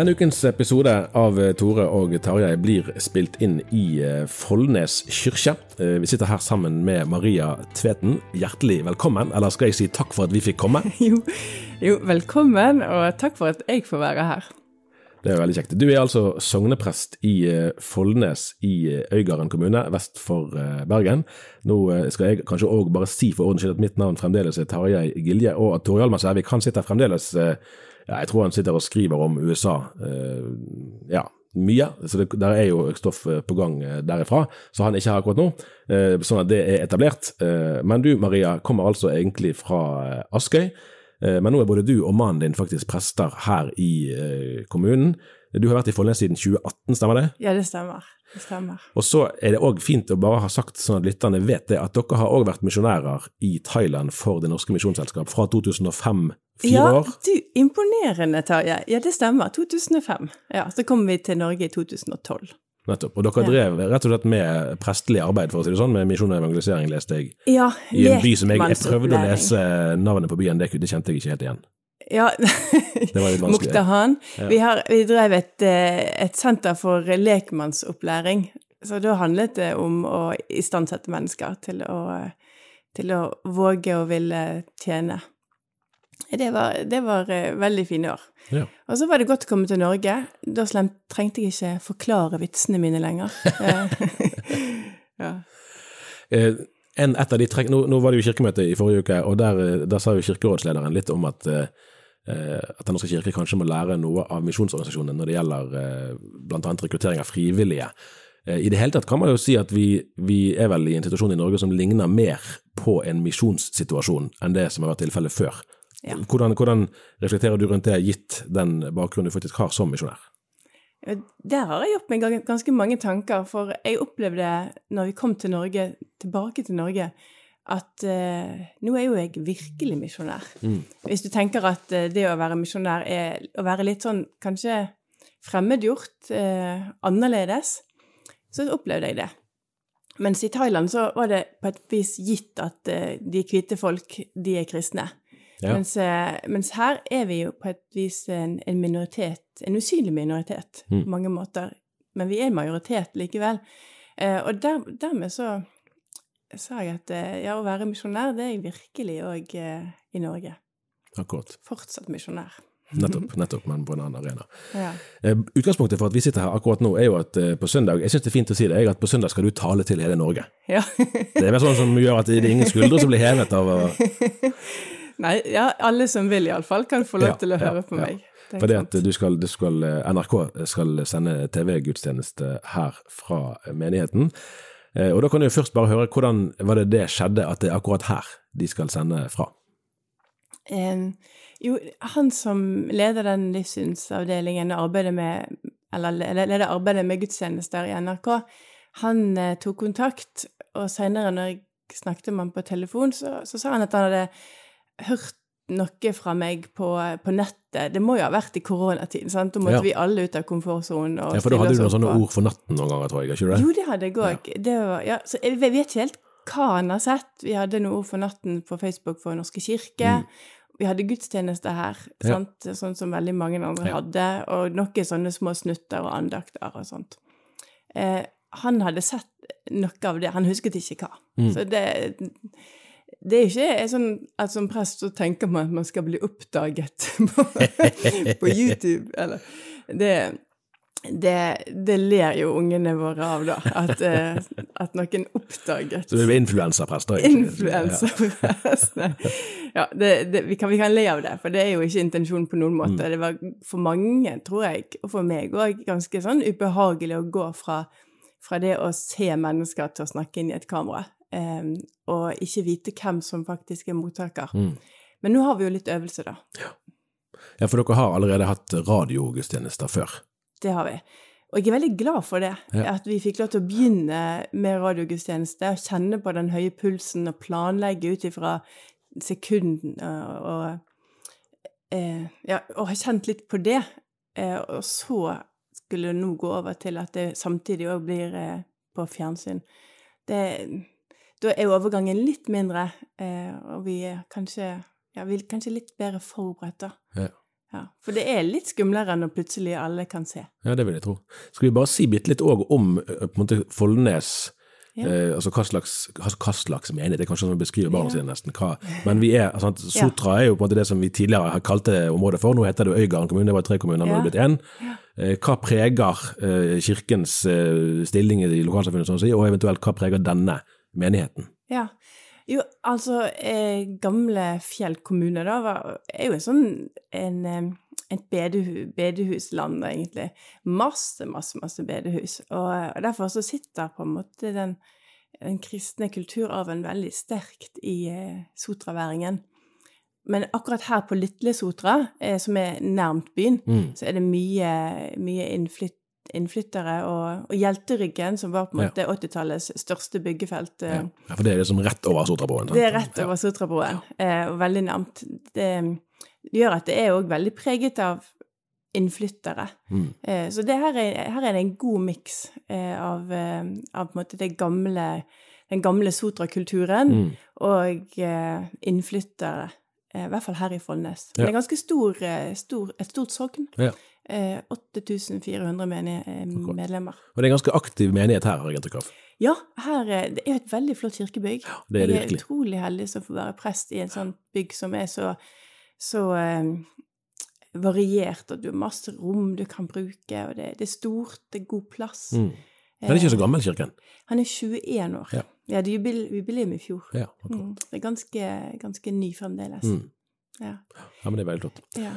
Denne ukens episode av Tore og Tarjei blir spilt inn i eh, Follnes kyrkje. Eh, Vi sitter her sammen med Maria Tveten. Hjertelig velkommen, eller skal jeg si takk for at vi fikk komme? Jo, jo, velkommen, og takk for at jeg får være her. Det er veldig kjekt. Du er altså sogneprest i eh, Follnes i eh, Øygarden kommune, vest for eh, Bergen. Nå eh, skal jeg kanskje òg bare si for ordens skyld at mitt navn fremdeles er Tarjei Gilje, og at Tore Hjalmar Sævik han sitter fremdeles eh, Jeg tror han sitter og skriver om USA. eh, ja, mye. Så det, der er jo stoff eh, på gang eh, derifra, så han er ikke her akkurat nå. Sånn at det er etablert. Men du Maria kommer altså egentlig fra Askøy. Eh, Men nå er både du og mannen din faktisk prester her i eh, kommunen. Du har vært i Follnes siden 2018, stemmer det? Ja, det stemmer. Det stemmer. Og så er det òg fint å bare ha sagt, sånn at lytterne vet det, at dere har òg vært misjonærer i Thailand for Det Norske Misjonsselskap fra 2005. Fire ja, år. du, imponerende, Tarjei. Ja, det stemmer. 2005. Ja, Så kom vi til Norge i 2012. Nettopp. Og dere drev rett og slett med prestelig arbeid, for å si det sånn, med misjon og evangelisering, leste jeg. Ja, I en by som jeg, jeg prøvde å lese navnet på byen, det, det kjente jeg ikke helt igjen. Ja. Muktahan. Vi, har, vi drev et, eh, et senter for lekmannsopplæring. Så da handlet det om å istandsette mennesker til å, til å våge å ville tjene. Det var, det var eh, veldig fine år. Ja. Og så var det godt å komme til Norge. Da trengte jeg ikke forklare vitsene mine lenger. ja. Eh, en, et av de trekk, nå, nå var det jo kirkemøte i forrige uke, og der, eh, der sa jo kirkerådslederen litt om at, eh, eh, at Den norske kirke kanskje må lære noe av misjonsorganisasjonene når det gjelder eh, bl.a. rekruttering av frivillige. Eh, I det hele tatt kan man jo si at vi, vi er vel i en situasjon i Norge som ligner mer på en misjonssituasjon enn det som har vært tilfellet før. Ja. Hvordan, hvordan reflekterer du rundt det, gitt den bakgrunnen du faktisk har som misjonær? Der har jeg gjort meg ganske mange tanker, for jeg opplevde når vi kom til Norge, tilbake til Norge, at eh, nå er jo jeg virkelig misjonær. Hvis du tenker at eh, det å være misjonær er å være litt sånn kanskje fremmedgjort, eh, annerledes, så opplevde jeg det. Mens i Thailand så var det på et vis gitt at eh, de hvite folk, de er kristne. Ja. Mens, eh, mens her er vi jo på et vis en, en minoritet, en usynlig minoritet Mm. på mange måter. Men vi er en majoritet likevel. Eh, og der, dermed så sa jeg at eh, ja, å være misjonær, det er jeg virkelig òg eh, i Norge. Akkurat. Fortsatt misjonær. Nettopp, nettopp, men på en annen arena. Ja. Eh, Utgangspunktet for at vi sitter her akkurat nå, er jo at på søndag Jeg syns det er fint å si det, at på søndag skal du tale til hele Norge. ja. Det er vel sånn som gjør at det er ingen skuldre som blir hevet av å Nei, ja, alle som vil iallfall, kan få lov til å høre på meg. Det Fordi at du skal, du skal, eh, NRK skal sende TV-gudstjeneste her fra menigheten. Eh, Og da kan du jo først bare høre hvordan var det det skjedde at det er akkurat her de skal sende fra? Um, jo, han som leder den livssynsavdelingen og arbeider med eller leder arbeidet med gudstjenester i NRK, han eh, tok kontakt, og seinere når jeg snakket med ham på telefon, så, så, sa han at han hadde hørt noe fra meg på, på nettet. Det må jo ha vært i koronatiden, sant? Da måtte Ja. vi alle ut av komfortsonen. Ja, for da hadde du noen sånne ord for natten noen ganger, tror jeg, ikke det? Jo, det hadde jeg òg. Ja. Ja, så jeg vet ikke helt hva han har sett. Vi hadde noen ord for natten på Facebook for Norske kirke. Vi hadde gudstjenester her, Mm. Ja. sant? sånn som veldig mange andre hadde, og noen sånne små snutter og andakter og sånt. Eh, han hadde sett noe av det, han husket ikke hva. Mm. Så det, det er ikke sånn at som prest så tenker man at man skal bli oppdaget på, på YouTube, eller det, det, det ler jo ungene våre av, da. At, eh, at noen oppdaget Så du er influenserprest, da? egentlig. Influensaprester. Ja, det, det, vi, kan, vi kan le av det, for det er jo ikke intensjonen på noen måte. Mm. Det var for mange, tror jeg, og for meg òg, ganske sånn ubehagelig å gå fra, fra det å se mennesker til å snakke inn i et kamera, eh, og ikke vite hvem som faktisk er mottaker. Mm. Men nå har vi jo litt øvelse, da. Ja, for dere har allerede hatt radiogudstjenester før. Det har vi. Og jeg er veldig glad for det, Ja. at vi fikk lov til å begynne med radiogudstjeneste, og kjenne på den høye pulsen og planlegge ut ifra sekunden og, og eh, Ja, og ha kjent litt på det. Eh, og så skulle det nå gå over til at det samtidig òg blir eh, på fjernsyn. Det, da er overgangen litt mindre, eh, og vi er kanskje, ja, vi er kanskje litt bedre forberedt, da. Ja. Ja, for det er litt skumlere når plutselig alle kan se. Ja, det vil jeg tro. Skal vi bare si bitte litt òg om måte Foldnes? Ja. eh, altså hva slags, hva, slags menighet, det er kanskje sånn å beskriver barna Ja. sine nesten. Hva, men vi er, altså, Sotra er jo på en måte det som vi tidligere har kalt det området for, nå heter det Øygarden kommune, det var tre kommuner, nå er det blitt én. Eh, hva preger eh, kirkens eh, stilling i lokalsamfunnet, sånn å si, og eventuelt hva preger denne menigheten? Ja. Jo, altså, eh, gamle Fjell kommune da, var, er jo en sånn en, eh, et bedehu, bedehusland, egentlig. Masse, masse, masse bedehus. Og, og derfor så sitter på en måte den, den kristne kulturarven veldig sterkt i eh, sotraværingen. Men akkurat her på Litle Sotra, eh, som er nærmt byen, Mm. så er det mye, mye innflytt, innflyttere. Og, og Hjelteryggen, som var på en Ja. måte 80-tallets største byggefelt, eh, Ja. ja, For det er liksom rett over Sotrabroen? det er rett over Sotrabroen, eh, og veldig nærmt. Det, det gjør at det er òg veldig preget av innflyttere. Mm. Eh, så det her, er, her er det en god miks av, av det gamle, den gamle Sotra-kulturen Mm. og innflyttere. I hvert fall her i Follnes. Ja. Det er ganske stor, stor, et stort sogn. Ja. Eh, 8400 menige, eh, medlemmer. Og det er en ganske aktiv menighet her, har jeg inntrykk av. Ja, her, er- det er et veldig flott kirkebygg. det er det jeg er virkelig. utrolig heldig som får være prest i en sånn bygg som er så, så eh, variert, og du har masse rom du kan bruke, og det, det er stort, det er god plass. Mm. Han er ikke så gammel, kirken. Han er 21 år. Ja. Ja, det er jubileum i fjor. Ja. Mm. Det er ganske, ganske ny fremdeles. Mm. Ja. ja, men det er veldig flott. ja.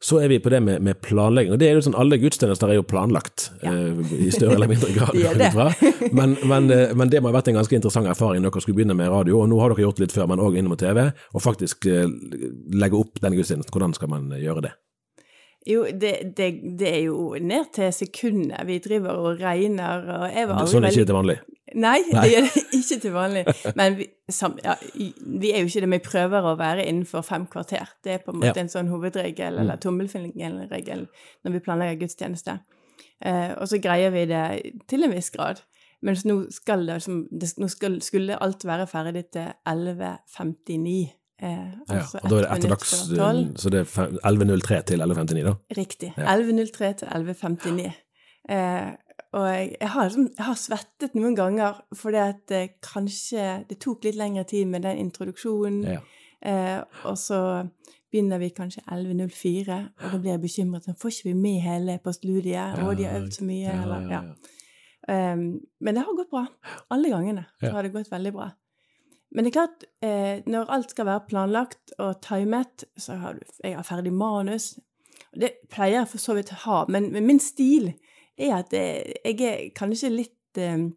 Så er vi på det med, med planlegging. og det er jo sånn, Alle gudstjenester er jo planlagt, Ja. eh, i større eller mindre grad. De det. Men, men, eh, men det må ha vært en ganske interessant erfaring når dere skulle begynne med radio, og nå har dere gjort det litt før, men òg innom TV, og faktisk eh, legge opp den gudstjenesten. Hvordan skal man gjøre det? Jo, det, det, det er jo ned til sekundet. Vi driver og regner, og jeg var aldri Sånn er ikke veldig til vanlig. Nei, Nei. det gjør det ikke til vanlig. Men vi, sam, ja, vi er jo ikke det, vi prøver å være innenfor fem kvarter. Det er på en måte Ja. en sånn hovedregel, eller tommelfingerregel, når vi planlegger gudstjeneste. Eh, og så greier vi det til en viss grad. Mens nå skal det, som, det nå skal, skulle alt være ferdig til 11.59. Eh, Ja, altså og da er det ett etter dags, så det er 11.03 til 11.59, da? Riktig. Ja. 11.03 til 11.59. Eh, og jeg, jeg, har liksom, jeg har svettet noen ganger fordi at eh, kanskje det tok litt lengre tid med den introduksjonen. Ja. Eh, og så begynner vi kanskje 11.04, og da blir jeg bekymret. Så får ikke vi med hele postludiet? Og de har øvd så mye, eller ja. Um, men det har gått bra. Alle gangene Ja. har det gått veldig bra. Men det er klart, eh, når alt skal være planlagt og timet, så har du Jeg har ferdig manus. Det pleier jeg for så vidt å ha, men, men min stil er at jeg er kanskje litt eh,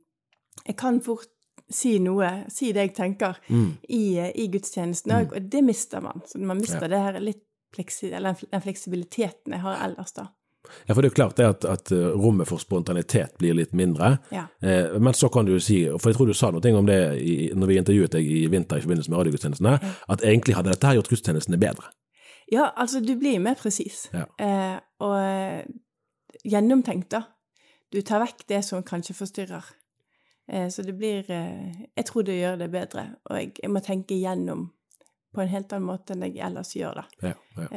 Jeg kan fort si noe, si det jeg tenker, Mm. i, eh, i gudstjenesten òg, og det mister man. Så man mister Ja. det her litt fleksi, eller den fleksibiliteten jeg har ellers, da. Ja, for det er jo klart det at, at eh, rommet for spontanitet blir litt mindre. Ja. Eh, men så kan du jo si, for jeg tror du sa noe om det i, når vi intervjuet deg i vinter i forbindelse med radiogudstjenestene, at egentlig hadde dette her gjort gudstjenestene bedre. Ja, altså, du blir mer presis. Ja. Eh, og gjennomtenkt, da. Du tar vekk det som kanskje forstyrrer. Eh, så det blir eh, Jeg tror det gjør det bedre. Og jeg, jeg må tenke igjennom på en helt annen måte enn jeg ellers gjør da. Ja, ja.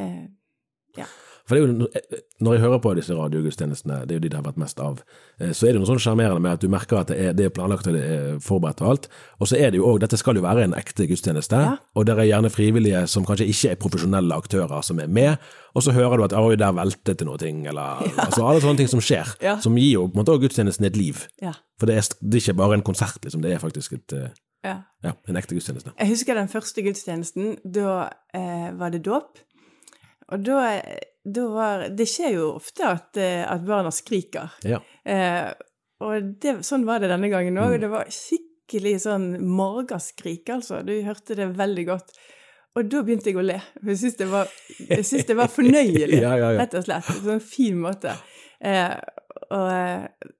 Eh, ja. For det er jo, eh, Når jeg hører på disse radiogudstjenestene, det er jo de det har vært mest av, eh, så er det noe sånn sjarmerende med at du merker at det er, det er planlagt og det er forberedt og alt. Og så er det jo òg, dette skal jo være en ekte gudstjeneste, Ja. og det er gjerne frivillige som kanskje ikke er profesjonelle aktører som er med, og så hører du at oi, der veltet det noe ting, eller altså alle sånne ting som skjer, Ja. som gir jo på en måte også gudstjenesten et liv. ja. For det er, det er ikke bare en konsert, liksom, det er faktisk et, eh, ja. ja, en ekte gudstjeneste. Jeg husker den første gudstjenesten. Da eh, var det dåp. Og da, da var Det skjer jo ofte at, eh, at barna skriker. Ja. Eh, og det, sånn var det denne gangen òg. Mm. Det var skikkelig sånn magerskrik, altså. Du hørte det veldig godt. Og da begynte jeg å le. For jeg syntes det var, det var fornøyelig, Ja, ja, rett og slett. På en fin måte. Eh, og, eh,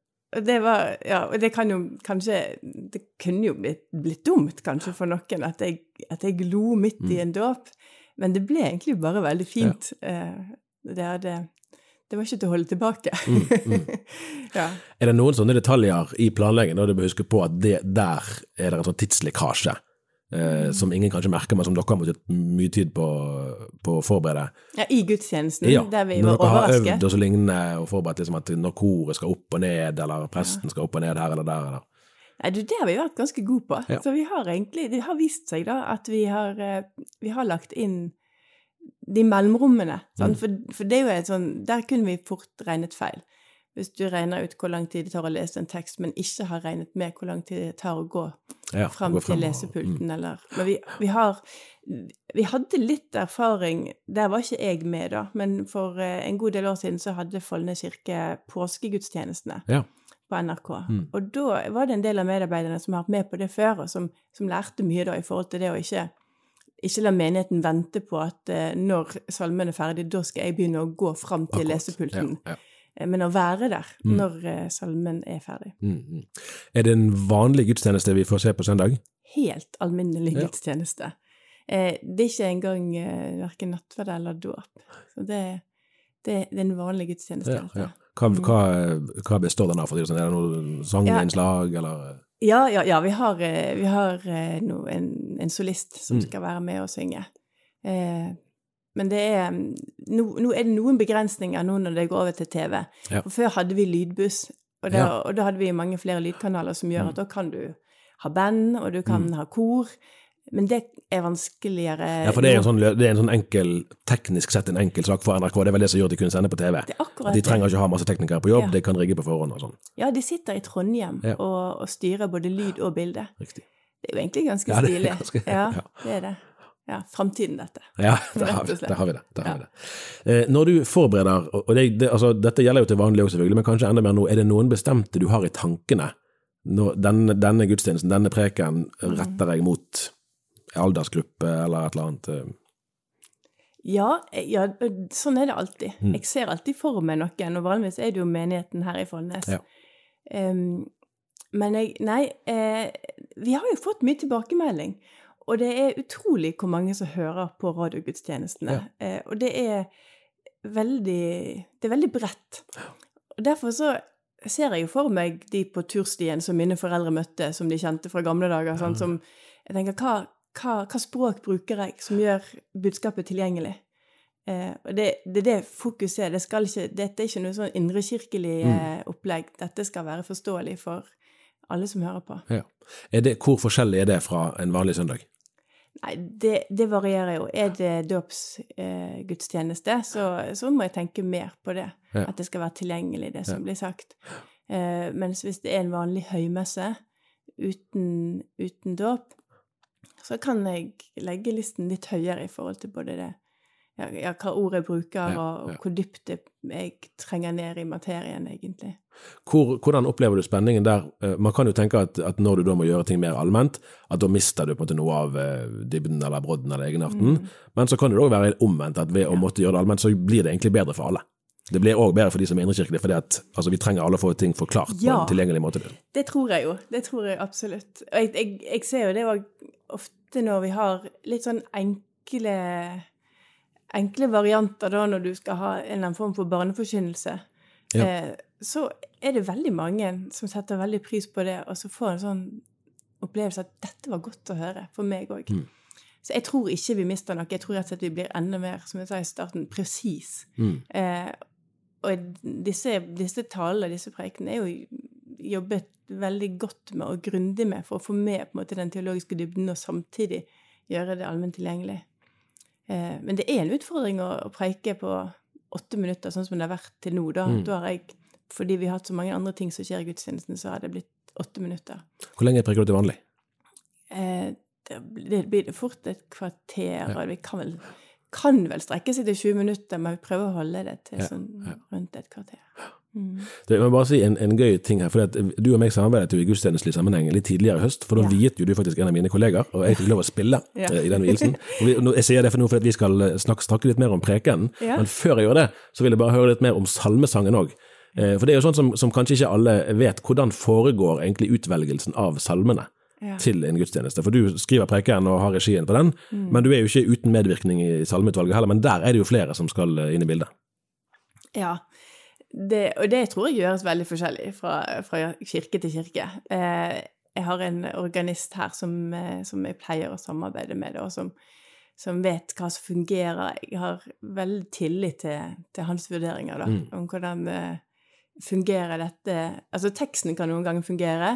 det var Ja, og det kan jo kanskje Det kunne jo blitt, blitt dumt, kanskje, for noen at jeg, at jeg lo midt Mm. i en dåp. Men det ble egentlig bare veldig fint. Ja. det, hadde, det var ikke til å holde tilbake. Mm, ja. Er det noen sånne detaljer i planleggingen, du bør huske på at det, der er det en sånn tidslekkasje, eh, som ingen kanskje merker, men som dere har måttet mye tid på, på å forberede? ja, I gudstjenesten, Ja, der vi var overrasket. når dere har øvd og så lignende, og forberedt liksom at når koret skal opp og ned, eller presten skal opp og ned her eller der, eller Nei, du, det har vi vært ganske gode på. Ja. Så vi har egentlig Det har vist seg, da, at vi har, eh, vi har lagt inn de mellomrommene. Mm. For, for det er jo et sånn Der kunne vi fort regnet feil. Hvis du regner ut hvor lang tid det tar å lese en tekst, men ikke har regnet med hvor lang tid det tar å gå ja, fram til lesepulten, eller Men vi, vi har Vi hadde litt erfaring Der var ikke jeg med, da, men for eh, en god del år siden så hadde Folne kirke påskegudstjenestene Ja. På NRK. Mm. Og da var det en del av medarbeiderne som har vært med på det før, og som, som lærte mye da i forhold til det å ikke ikke la menigheten vente på at eh, når salmen er ferdig, da skal jeg begynne å gå fram til Akkurat. lesepulten. Ja, ja. Eh, Men å være der Mm. når eh, salmen er ferdig. Mm, mm. Er det en vanlig gudstjeneste vi får se på søndag? helt alminnelig Ja. gudstjeneste. Eh, det er ikke engang eh, verken nattverd eller dåp. Så det, det, det er en vanlig gudstjeneste. Ja, ja. Hva, hva, hva består den av? For å si det sånn? Er det noe sanginnslag, eller Ja, ja, ja, vi har, eh, vi har eh, no, en, en solist som Mm. skal være med og synge. Eh, men det er mm, nå, nå er det noen begrensninger nå når det går over til TV. Ja. For før hadde vi lydbuss, og da, Ja. og da hadde vi mange flere lydkanaler som gjør Mm. at da kan du ha band, og du kan ha kor. Men det er vanskeligere Ja, for det er, en sånn, det er en sånn enkel, teknisk sett en enkel sak for NRK. Det er vel det som gjør at de kunne sende på TV. Det er akkurat At de trenger ikke ha masse teknikere på jobb, Ja. de kan rigge på forhånd og sånn. Ja, de sitter i Trondheim Ja. og, og styrer både lyd og bilde. Riktig. Det er jo egentlig ganske Ja, det er stilig. ganske- ja, det er det. Ja, framtiden, dette. Ja, der har vi, der har vi det. Der har vi det. Eh, når du forbereder, og og det, det, altså, dette gjelder jo til vanlig òg selvfølgelig, men kanskje enda mer nå, er det noen bestemte du har i tankene? Når denne, denne gudstjenesten, denne preken, Mm. retter jeg mot aldersgruppe eller et eller annet? eh, Ja, eh, ja, sånn er det alltid. Mm. Jeg ser alltid for meg noen, og vanligvis er det jo menigheten her i Follnes. Ja. Um, men jeg Nei, eh, vi har jo fått mye tilbakemelding. Og det er utrolig hvor mange som hører på radiogudstjenestene. Ja. Eh, og det er veldig Det er veldig bredt. Og derfor så ser jeg jo for meg de på turstien som mine foreldre møtte, som de kjente fra gamle dager. Sånn, som jeg tenker, hva, hva, hva språk bruker jeg som gjør budskapet tilgjengelig? Eh, og det, det det fokuset. Det skal ikke, dette er ikke noe sånn indrekirkelig eh, opplegg. Dette skal være forståelig for alle som hører på. Ja. Det, hvor forskjellig er det fra en vanlig søndag? Nei, det, det varierer jo. Er det dåpsgudstjeneste, eh, så, så må jeg tenke mer på det. Ja. At det skal være tilgjengelig, det som Ja. blir sagt. Eh, mens hvis det er en vanlig høymesse uten, uten dåp, så kan jeg legge listen litt høyere i forhold til både det ja, ja, hva ord jeg bruker, og, og hvor dypt jeg trenger ned i materien, egentlig. Hvor, hvordan opplever du spenningen der? Eh, Man kan jo tenke at, at når du da må gjøre ting mer allment, at da mister du på en måte noe av eh, dybden eller brodden eller egenarten. Mm. Men så kan det òg være omvendt, at ved å måtte gjøre det allment, så blir det egentlig bedre for alle. Det blir òg bedre for de som er indrekirkelige, fordi altså, vi trenger alle å få ting forklart på en tilgjengelig måte. Det tror jeg jo. Det tror jeg absolutt. Og jeg, jeg, jeg ser jo det òg ofte når vi har litt sånn enkle Enkle varianter da når du skal ha en eller annen form for barneforkynnelse. Ja. Eh, så er det veldig mange som setter veldig pris på det, og så får en sånn opplevelse at dette var godt å høre for meg òg. Mm. Så jeg tror ikke vi mister noe. Jeg tror rett og slett vi blir enda mer, som jeg sa i starten, presis. Mm. Eh, og disse, disse talene, disse preikene, er jo jobbet veldig godt med og grundig med for å få med på en måte den teologiske dybden og samtidig gjøre det allment tilgjengelig. Eh, men det er en utfordring å, å preike på åtte minutter, sånn som det har vært til nå. Da, Mm. da har jeg, fordi vi har hatt så mange andre ting som skjer i gudstjenesten, så har det blitt åtte minutter. Hvor lenge preker du til vanlig? Eh, det, det blir det fort et kvarter, Ja. og vi kan vel, kan vel strekke seg til 20 minutter, men vi prøver å holde det til Ja, sånn rundt et kvarter. Mm. Det, jeg må bare si en, en gøy ting her, for Du og meg samarbeidet jo i gudstjenestelig sammenheng litt tidligere i høst, for da Ja. viet jo du faktisk en av mine kollegaer, og jeg fikk lov å spille Ja. eh, i den vielsen. Vi- Jeg sier det for nå for at vi skal eh, snakke, snakke litt mer om prekenen, Ja. men før jeg gjør det, så vil jeg bare høre litt mer om salmesangen òg. For det er jo sånn som, som kanskje ikke alle vet, hvordan foregår egentlig utvelgelsen av salmene til en gudstjeneste? For du skriver prekenen og har regien på den, Mm. men du er jo ikke uten medvirkning i salmeutvalget heller, men der er det jo flere som skal eh, inn i bildet. Ja. Det, og det tror jeg gjøres veldig forskjellig fra, fra kirke til kirke. Eh, jeg har en organist her som, eh, som jeg pleier å samarbeide med, og som, som vet hva som fungerer. Jeg har veldig tillit til, til hans vurderinger da, Mm. om hvordan eh, fungerer dette Altså, teksten kan noen ganger fungere,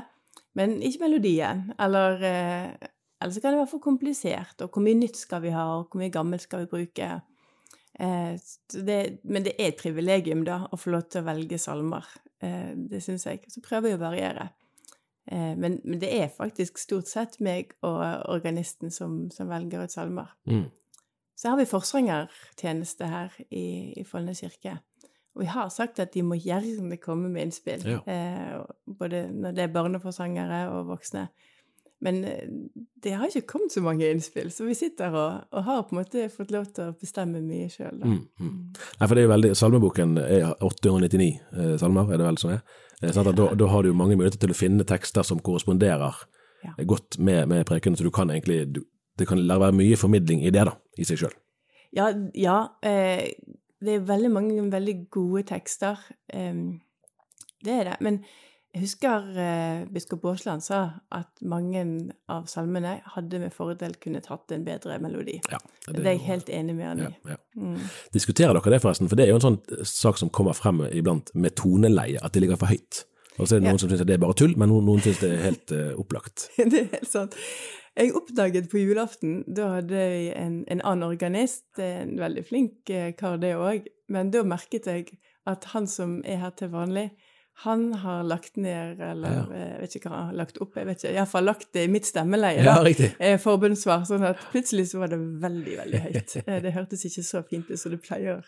men ikke melodien. Eller, eh, eller så kan det være for komplisert, og hvor mye nytt skal vi ha, og hvor mye gammelt skal vi bruke? Eh, det, men det er et privilegium, da, å få lov til å velge salmer. Eh, det syns jeg. Så prøver jeg å variere. Eh, men, men det er faktisk stort sett meg og organisten som, som velger ut salmer. Mm. Så har vi forsangertjeneste her i, i Follnes kirke. Og vi har sagt at de må gjerne komme med innspill, Ja. eh, både når det er barneforsangere og voksne. Men eh, det har ikke kommet så mange innspill, så vi sitter og, og har på en måte fått lov til å bestemme mye sjøl. Mm, mm. Nei, for det er jo veldig, Salmeboken er 899 eh, salmer, er det vel som er. Eh, sant? at Da, da har du jo mange muligheter til å finne tekster som korresponderer Ja. eh, godt med, med prekenen, så du kan egentlig du, Det kan være mye formidling i det, da, i seg sjøl. Ja, ja eh, det er veldig mange veldig gode tekster. em, det er det. Men jeg husker eh, biskop Aasland sa at mange av salmene hadde med fordel kunnet hatt en bedre melodi. Ja, Det, er jeg helt enig med han i. ja, ja. Mm. Diskuterer dere det, forresten? For det er jo en sånn eh, sak som kommer frem iblant, med toneleie, at det ligger for høyt. Og så er det noen som syns det er bare tull, men noen, noen syns det er helt eh, opplagt. det er helt sant. Jeg oppdaget på julaften, da hadde jeg en, en annen organist, en veldig flink eh, kar det òg, men da merket jeg at han som er her til vanlig, han har lagt ned, eller Ja. ja. jeg vet ikke hva han har lagt opp, jeg vet ikke, iallfall lagt det i mitt stemmeleie, Ja, da. Eh, forbundssvar, sånn at plutselig så var det veldig, veldig høyt. Eh, Det hørtes ikke så fint ut som det pleier.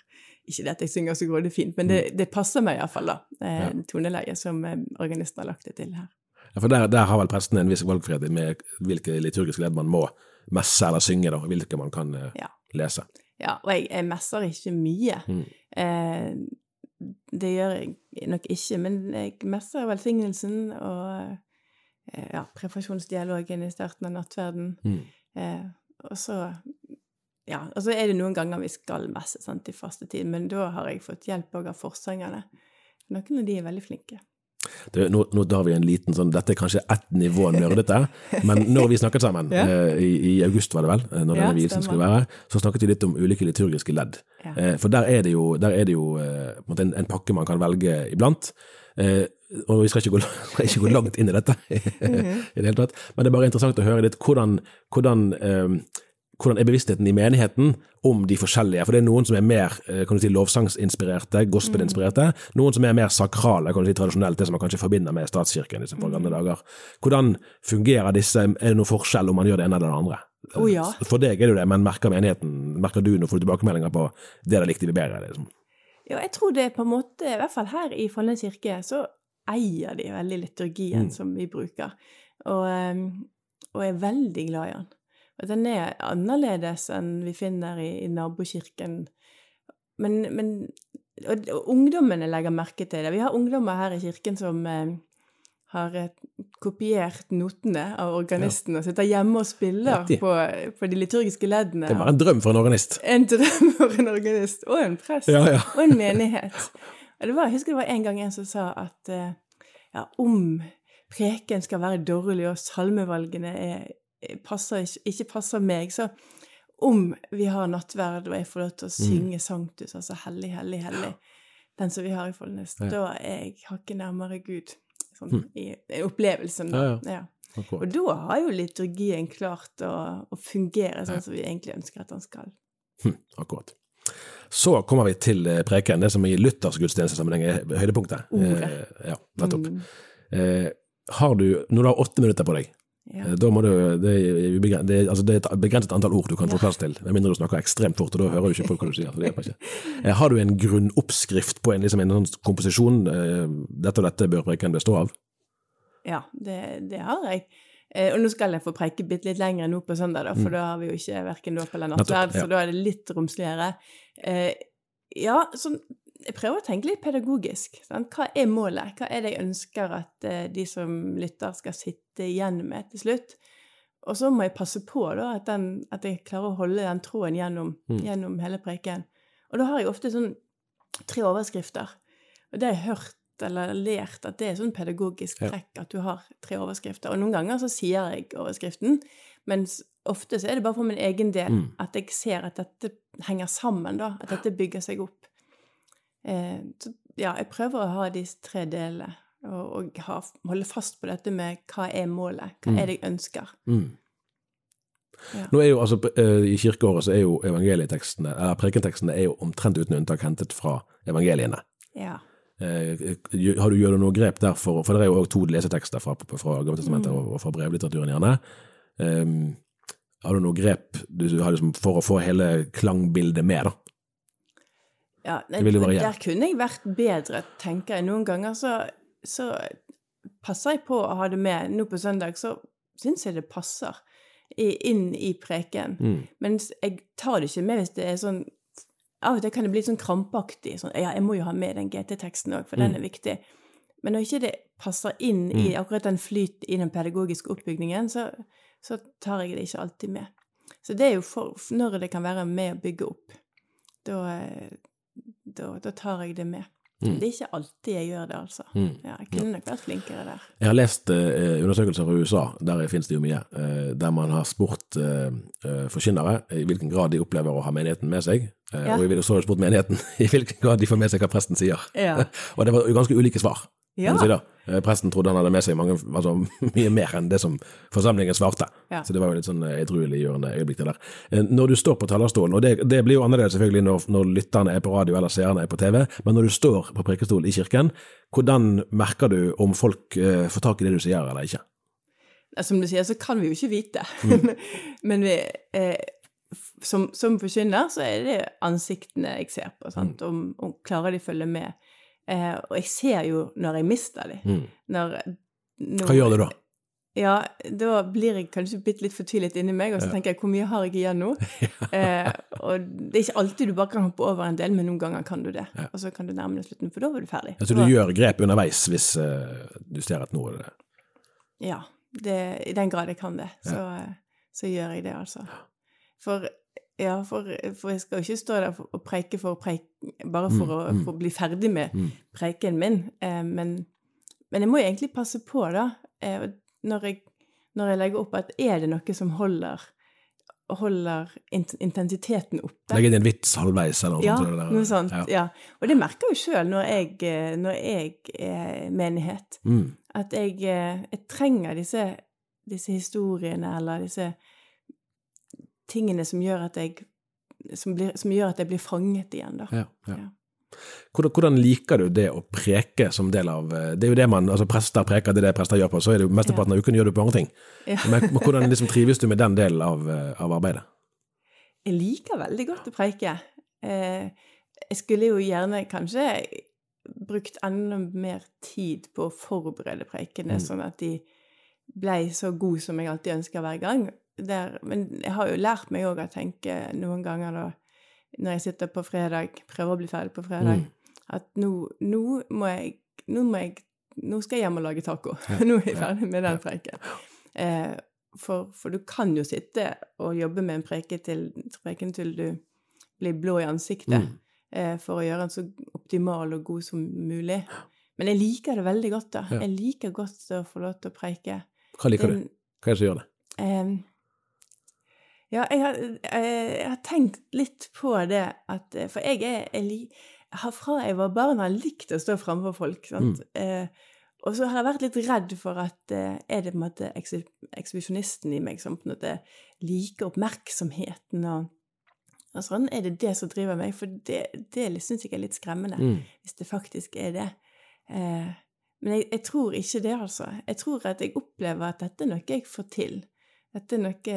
Ikke det at jeg synger så grådig fint, men det, det passer meg iallfall, da. Eh, Ja. Toneleiet som eh, organisten har lagt det til her. Ja, for der, der har vel presten en viss valgfrihet med hvilke liturgiske ledd man må messe eller synge, da, hvilke man kan eh, Ja. lese. Ja, og jeg, jeg messer ikke mye. Mm. Eh, det gjør jeg nok ikke, men jeg messer velsignelsen og eh, ja, prefasjonsdialogen i starten av nattverden. Mm. Eh, og så ja, og så er det noen ganger vi skal messe sant, i fastetid, men da har jeg fått hjelp òg av forsangerne. Noen av de er veldig flinke. Det, nå, nå tar vi en liten sånn, Dette er kanskje ett nivå nerdete, men når vi snakket sammen, Ja. eh, i, i august var det vel, når når Ja, denne vielsen skulle være, så snakket vi litt om ulike liturgiske ledd. Ja. Eh, for der er det jo, der er det jo eh, en, en, pakke man kan velge iblant. Eh, og vi skal ikke gå, ikke gå langt inn i dette i det hele tatt, men det er bare interessant å høre litt hvordan, hvordan hvordan er bevisstheten i menigheten om de forskjellige? For det er noen som er mer kan du si, lovsangsinspirerte, gospelinspirerte, noen som er mer sakrale, kan du si tradisjonelt, det som man kanskje forbinder med statskirken liksom, for gamle dager. Hvordan fungerer disse, er det noen forskjell om man gjør det ene eller det andre? Å, ja. For deg er det jo det, men merker menigheten, merker du når du tilbakemeldinger på det der likte vi bedre? Liksom? Ja, jeg tror det er på en måte, i hvert fall her i Follnes kirke, så eier de veldig liturgien Mm. som vi bruker, og, eh, og er veldig glad i den. Og den er annerledes enn vi finner i, i nabokirken. Men, men og, og ungdommene legger merke til det. Vi har ungdommer her i kirken som eh, har kopiert notene av organisten og sitter hjemme og spiller på, på de liturgiske leddene. Det var en drøm for en organist. En drøm for en organist, og en prest, Ja, ja. og en menighet. Og det var, jeg husker det var en gang en som sa at eh, ja, om preken skal være dårlig, og salmevalgene er, passer, ikke, passer meg, så om vi har nattverd, og jeg får lov til å synge sanktus, altså hellig, hellig, hellig, den som vi har i Follnes, Ja. da er jeg hakket nærmere Gud. Sånn, i, i opplevelsen, da. Ja, Ja. Og da har jo liturgien klart å, å fungere sånn som vi egentlig ønsker at den skal. Hm, akkurat. Så kommer vi til eh, preken, det som i Luthers gudstjenestesammenheng er høydepunktet. Ordet. Eh, ja, nettopp. Mm, Eh, har du, når du har åtte minutter på deg, ja. eh, da må du, det er, det, altså det er et begrenset antall ord du kan få plass til, med mindre du snakker ekstremt fort, og da hører jo ikke folk hva du sier. Så det ikke. Eh, har du en grunnoppskrift på en, liksom en sånn komposisjon, eh, dette og dette bør preken bestå av? Ja, det, det har jeg. Og nå skal jeg få preike bitte litt lenger nå på søndag, da, for da har vi jo ikke verken dåp eller nattverd, Mm. Ja. så da er det litt romsligere. Eh, ja, sånn Jeg prøver å tenke litt pedagogisk. Sant? Hva er målet? Hva er det jeg ønsker at eh, de som lytter, skal sitte igjen med til slutt? Og så må jeg passe på da, at, den, at jeg klarer å holde den tråden gjennom, Mm. gjennom hele preken. Og da har jeg ofte sånn tre overskrifter. Og det har jeg hørt eller lært at det er sånn pedagogisk Ja. at du har tre overskrifter. Og noen ganger så sier jeg overskriften, mens ofte så er det bare for min egen del Mm. at jeg ser at dette henger sammen, da. At dette bygger seg opp. Eh, så ja, jeg prøver å ha disse tre delene. Og, og ha, holde fast på dette med hva er målet? Hva er det jeg ønsker? Mm. Ja. Nå er jo altså, eh, I kirkeåret så er jo evangelietekstene, eller prekentekstene er jo omtrent uten unntak hentet fra evangeliene. Ja. Eh, har du gjør du noe grep der for For det er jo også to lesetekster fra, fra Gammeltestamentet Mm. og, fra brevlitteraturen gjerne. Um, har du noe grep du, du har liksom for å få hele klangbildet med, da? Ja, nei, der kunne jeg vært bedre, tenker jeg. Noen ganger så, så passer jeg på å ha det med. Nå på søndag så syns jeg det passer inn i preken. Mm. Men jeg tar det ikke med hvis det er sånn Av og til kan det bli sånn krampaktig. Sånn, ja, jeg må jo ha med den GT-teksten òg, for den Mm. er viktig. Men når ikke det passer inn i akkurat den flyt i den pedagogiske oppbygningen, så, så tar jeg det ikke alltid med. Så det er jo for, når det kan være med å bygge opp. Da, eh, da, da tar jeg det med. Mm. Det er ikke alltid jeg gjør det, altså. Mm. Ja, jeg kunne nok vært flinkere der. Jeg har lest eh, undersøkelser fra USA, der finnes det jo mye, eh, der man har spurt eh, eh, forkynnere i hvilken grad de opplever å ha menigheten med seg, eh, Ja. og i- så har du spurt menigheten i hvilken grad de får med seg hva presten sier. Ja. og det var ganske ulike svar. Ja. si. Eh, Presten trodde han hadde med seg mange, altså, mye mer enn det som forsamlingen svarte. Ja. Så det var jo litt sånn eh, edrueliggjørende øyeblikk det der. Eh, Når du står på talerstolen, og det, det blir jo annerledes selvfølgelig når, når lytterne er på radio eller seerne er på TV, men når du står på prekestol i kirken, hvordan merker du om folk eh, får tak i det du sier eller ikke? Som du sier, så kan vi jo ikke vite. Mm. Men vi, eh, som, som forkynner, så er det ansiktene jeg ser på. Sant? Mm. Om, om klarer de følge med. Eh, og jeg ser jo når jeg mister dem. Mm. Når, når, Hva gjør du da? Ja, da blir jeg kanskje bitte litt fortvilet inni meg, og så tenker jeg hvor mye har jeg igjen nå? eh, og det er ikke alltid du bare kan hoppe over en del, men noen ganger kan du det. Ja. Og så kan du nærme deg slutten, for da var du ferdig. Altså du Da- gjør grep underveis hvis uh, du ser at nå er det Ja, det, i den grad jeg kan det, så, så gjør jeg det, altså. For, ja, for, for jeg skal jo ikke stå der og preike for å preike, bare for, Mm, å, mm. for å bli ferdig med Mm. preiken min. Eh, men, men jeg må jo egentlig passe på, da, eh, når, jeg, når jeg legger opp, at er det noe som holder, holder intensiteten oppe? Legge inn en vits halvveis eller noe Ja, sånt. noe sånt. Ja. Ja. Og det merker jeg sjøl når, jeg, eh, når jeg er menighet. Mm. At jeg, eh, jeg trenger disse, disse historiene eller disse tingene som gjør at jeg som, blir, som gjør at jeg blir fanget igjen, da. Ja, ja. Ja. Hvordan, hvordan liker du det å preke som del av eh, Det er jo det man, altså Prester preker, det er det prester gjør på, så er det jo mesteparten av uken gjør du på andre ting. Ja. Men, hvordan liksom trives du med den delen av, eh, av arbeidet? Jeg liker veldig godt å preike. Eh, jeg skulle jo gjerne kanskje brukt enda mer tid på å forberede preikene, Mm. sånn at de ble så gode som jeg alltid ønsker hver gang. Der, men jeg har jo lært meg òg å tenke noen ganger da, når jeg sitter på fredag, prøver å bli ferdig på fredag, Mm. At nå, nå må jeg Nå må jeg Nå skal jeg hjem og lage taco. nå er jeg ferdig med den preken. Eh, for, for, du kan jo sitte og jobbe med en preke til, preken til du blir blå i ansiktet, mm. eh, for å gjøre den så optimal og god som mulig. Men jeg liker det veldig godt, da. Ja. Jeg liker godt å få lov til å preike. Hva liker du? Hva er det som gjør det? Eh, ja, jeg har, jeg har, tenkt litt på det at For jeg er jeg, har Fra jeg var barn, har likt å stå framfor folk. sant? Mm. Eh, og så har jeg vært litt redd for at eh, er det på en måte ekshibisjonisten i meg som på en måte liker oppmerksomheten og, og sånn? Er det det som driver meg? For det, det syns jeg er litt skremmende, mm. hvis det faktisk er det. Eh, men jeg, jeg, tror ikke det, altså. Jeg tror at jeg opplever at dette er noe jeg får til. Dette er noe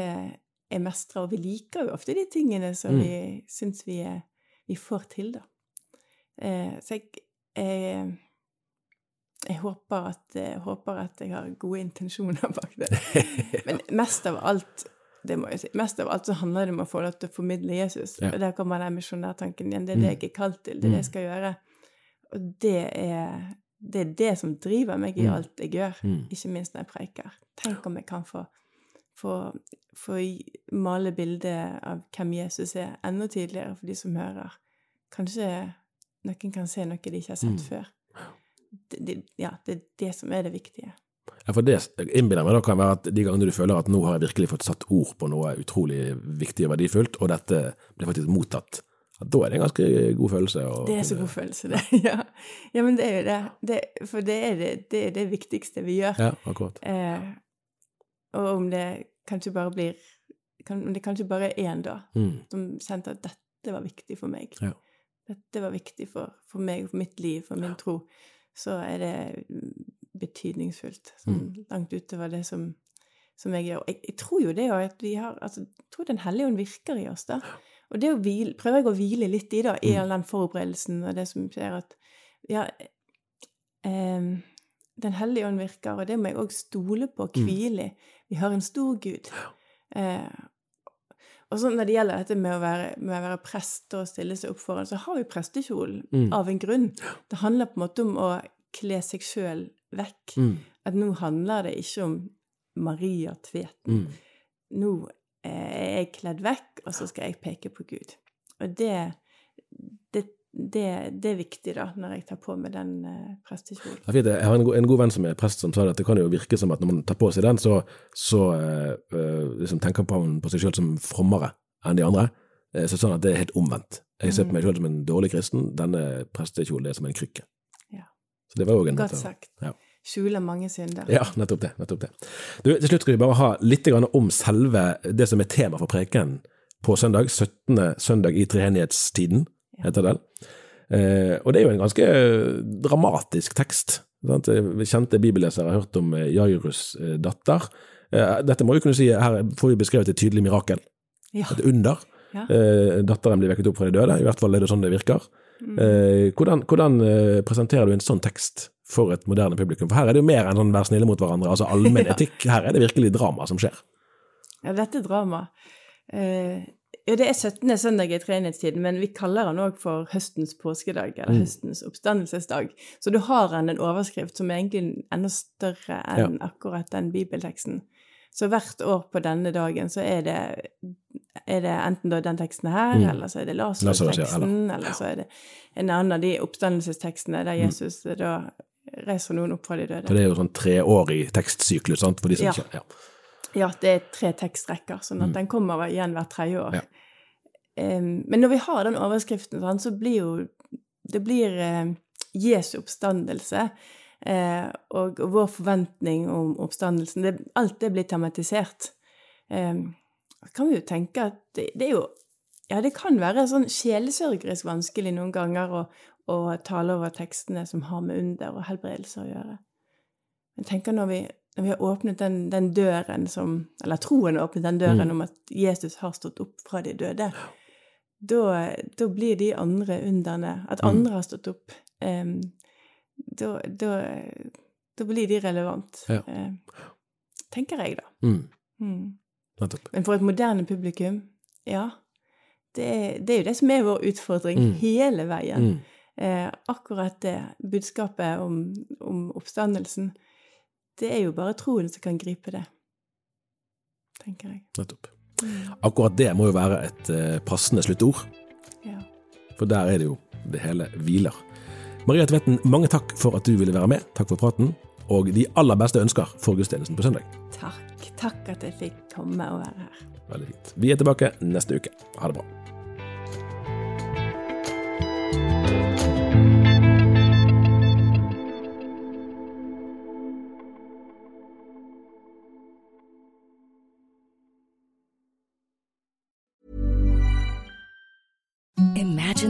jeg mestra. og vi liker jo ofte de tingene som mm. vi syns vi, vi, får til, da. Eh, så jeg, jeg jeg håper at, jeg håper at, jeg har gode intensjoner bak det. Men mest av alt det må jeg si, mest av alt så handler det om å få lov til å formidle Jesus. Ja. Og der kommer den misjonærtanken igjen. Det er det mm. jeg er kalt til. Det er det jeg mm. skal gjøre. Og det er det, er det som driver meg i mm. alt jeg gjør, ikke minst når jeg preiker. Tenk om jeg kan få, få, få male bildet av hvem Jesus er, enda tydeligere for de som hører. Kanskje noen kan se noe de ikke har sett før det, ja, det er det som er det viktige. Ja, for det innbiller meg da kan være at de gangene du føler at nå har jeg virkelig fått satt ord på noe utrolig viktig og verdifullt, og dette blir faktisk mottatt, da er det en ganske god følelse. det er så god følelse, det. Ja. ja, men det er jo det. det for det er det, det er det, viktigste vi gjør. Ja, akkurat. Eh, og om det kanskje bare blir kan, Om det kanskje bare er én, da, mm. som kjente at dette var viktig for meg. Ja. Dette var viktig for, for meg, for mitt liv, for min tro så er det betydningsfullt. Sånn mm. langt utover det som, som jeg gjør. Jeg, jeg, tror jo det at vi har altså, Jeg tror Den hellige ånd virker i oss, da. Og det hvile, prøver jeg å hvile litt i, da, i mm. all den forberedelsen og det som skjer, at ja eh, Den hellige ånd virker, og det må jeg òg stole på og mm. hvile i. Vi har en stor Gud. Eh, og så når det gjelder dette med å være, med å være prest og stille seg opp foran, så har vi prestekjolen mm. av en grunn. Det handler på en måte om å kle seg sjøl vekk. Mm. At nå handler det ikke om Maria Tveten. Mm. Nå er jeg kledd vekk, og så skal jeg peke på Gud. Og det, det det, det, er viktig da, når jeg tar på meg den uh, prestekjolen. Jeg har en en god, venn som er prest, som sa at det kan jo virke som at når man tar på seg den, så, så uh, liksom tenker man på seg selv som frommere enn de andre. Uh, så sånn at det er helt omvendt. Jeg ser på meg sjøl som en dårlig kristen, denne prestekjolen er som en krykke. Ja. Så det var jo en Godt sagt. Ja. Skjuler mange synder. Ja, nettopp det. nettopp det. Du, til slutt skal vi bare ha litt om selve det som er tema for preken på søndag, 17. søndag i treenighetstiden heter den. Eh, og det er jo en ganske dramatisk tekst. Sant? Kjente bibellesere har hørt om eh, Jairus' eh, datter. Eh, dette må vi kunne si, her får vi beskrevet et tydelig mirakel. Ja. Et under. Ja. Eh, datteren blir vekket opp fra de døde, i hvert fall er det sånn det virker. Mm. Eh, hvordan, hvordan presenterer du en sånn tekst for et moderne publikum? For her er det jo mer enn sånn 'vær snille mot hverandre, altså allmenn etikk. Her er det virkelig drama som skjer. Ja, dette er drama. Eh, ja, det er 17. søndag i treenighetstiden, men vi kaller den òg for høstens påskedag, eller mm. høstens oppstandelsesdag. Så du har den en overskrift som er egentlig enda større enn ja. akkurat den bibelteksten. Så hvert år på denne dagen så er det, er det enten den teksten her, mm. eller så er det Lasarus-teksten, eller. eller så er det en annen av de oppstandelsestekstene der mm. Jesus mm. da reiser noen opp fra de døde. For det er jo sånn treårig tekstsyklus, sant, for de som ja. ikke ja. Ja, det er tre tekstrekker, sånn at mm. den kommer igjen hvert tredje år. Ja. Um, men når vi har den overskriften, sånn, så blir jo Det blir uh, Jesu oppstandelse. Uh, og, og, vår forventning om oppstandelsen. Det, alt det blir tematisert. Um, kan vi jo tenke at det, det, er jo Ja, det kan være sånn sjelesørgerisk vanskelig noen ganger å, å tale over tekstene som har med under og helbredelse å gjøre. Men tenker når vi vi har åpnet den, den, døren som Eller troen har åpnet den døren mm. om at Jesus har stått opp fra de døde, da, da blir de andre underne At mm. andre har stått opp um, da, da, da, blir de relevant. Ja. Uh, tenker jeg, da. Mm. Mm. Men for et moderne publikum, ja det det er, jo det som er vår utfordring mm. hele veien. Eh, akkurat det budskapet om, om oppstandelsen, det er jo bare troen som kan gripe det, tenker jeg. Nettopp. Akkurat det må jo være et eh, passende sluttord, Ja. for der er det jo det hele hviler. Maria Tvetten, mange takk for at du ville være med. Takk for praten. Og de aller beste ønsker for gudstjenesten på søndag. Takk. Takk at jeg fikk komme og være her. Veldig fint. Vi er tilbake neste uke. Ha det bra.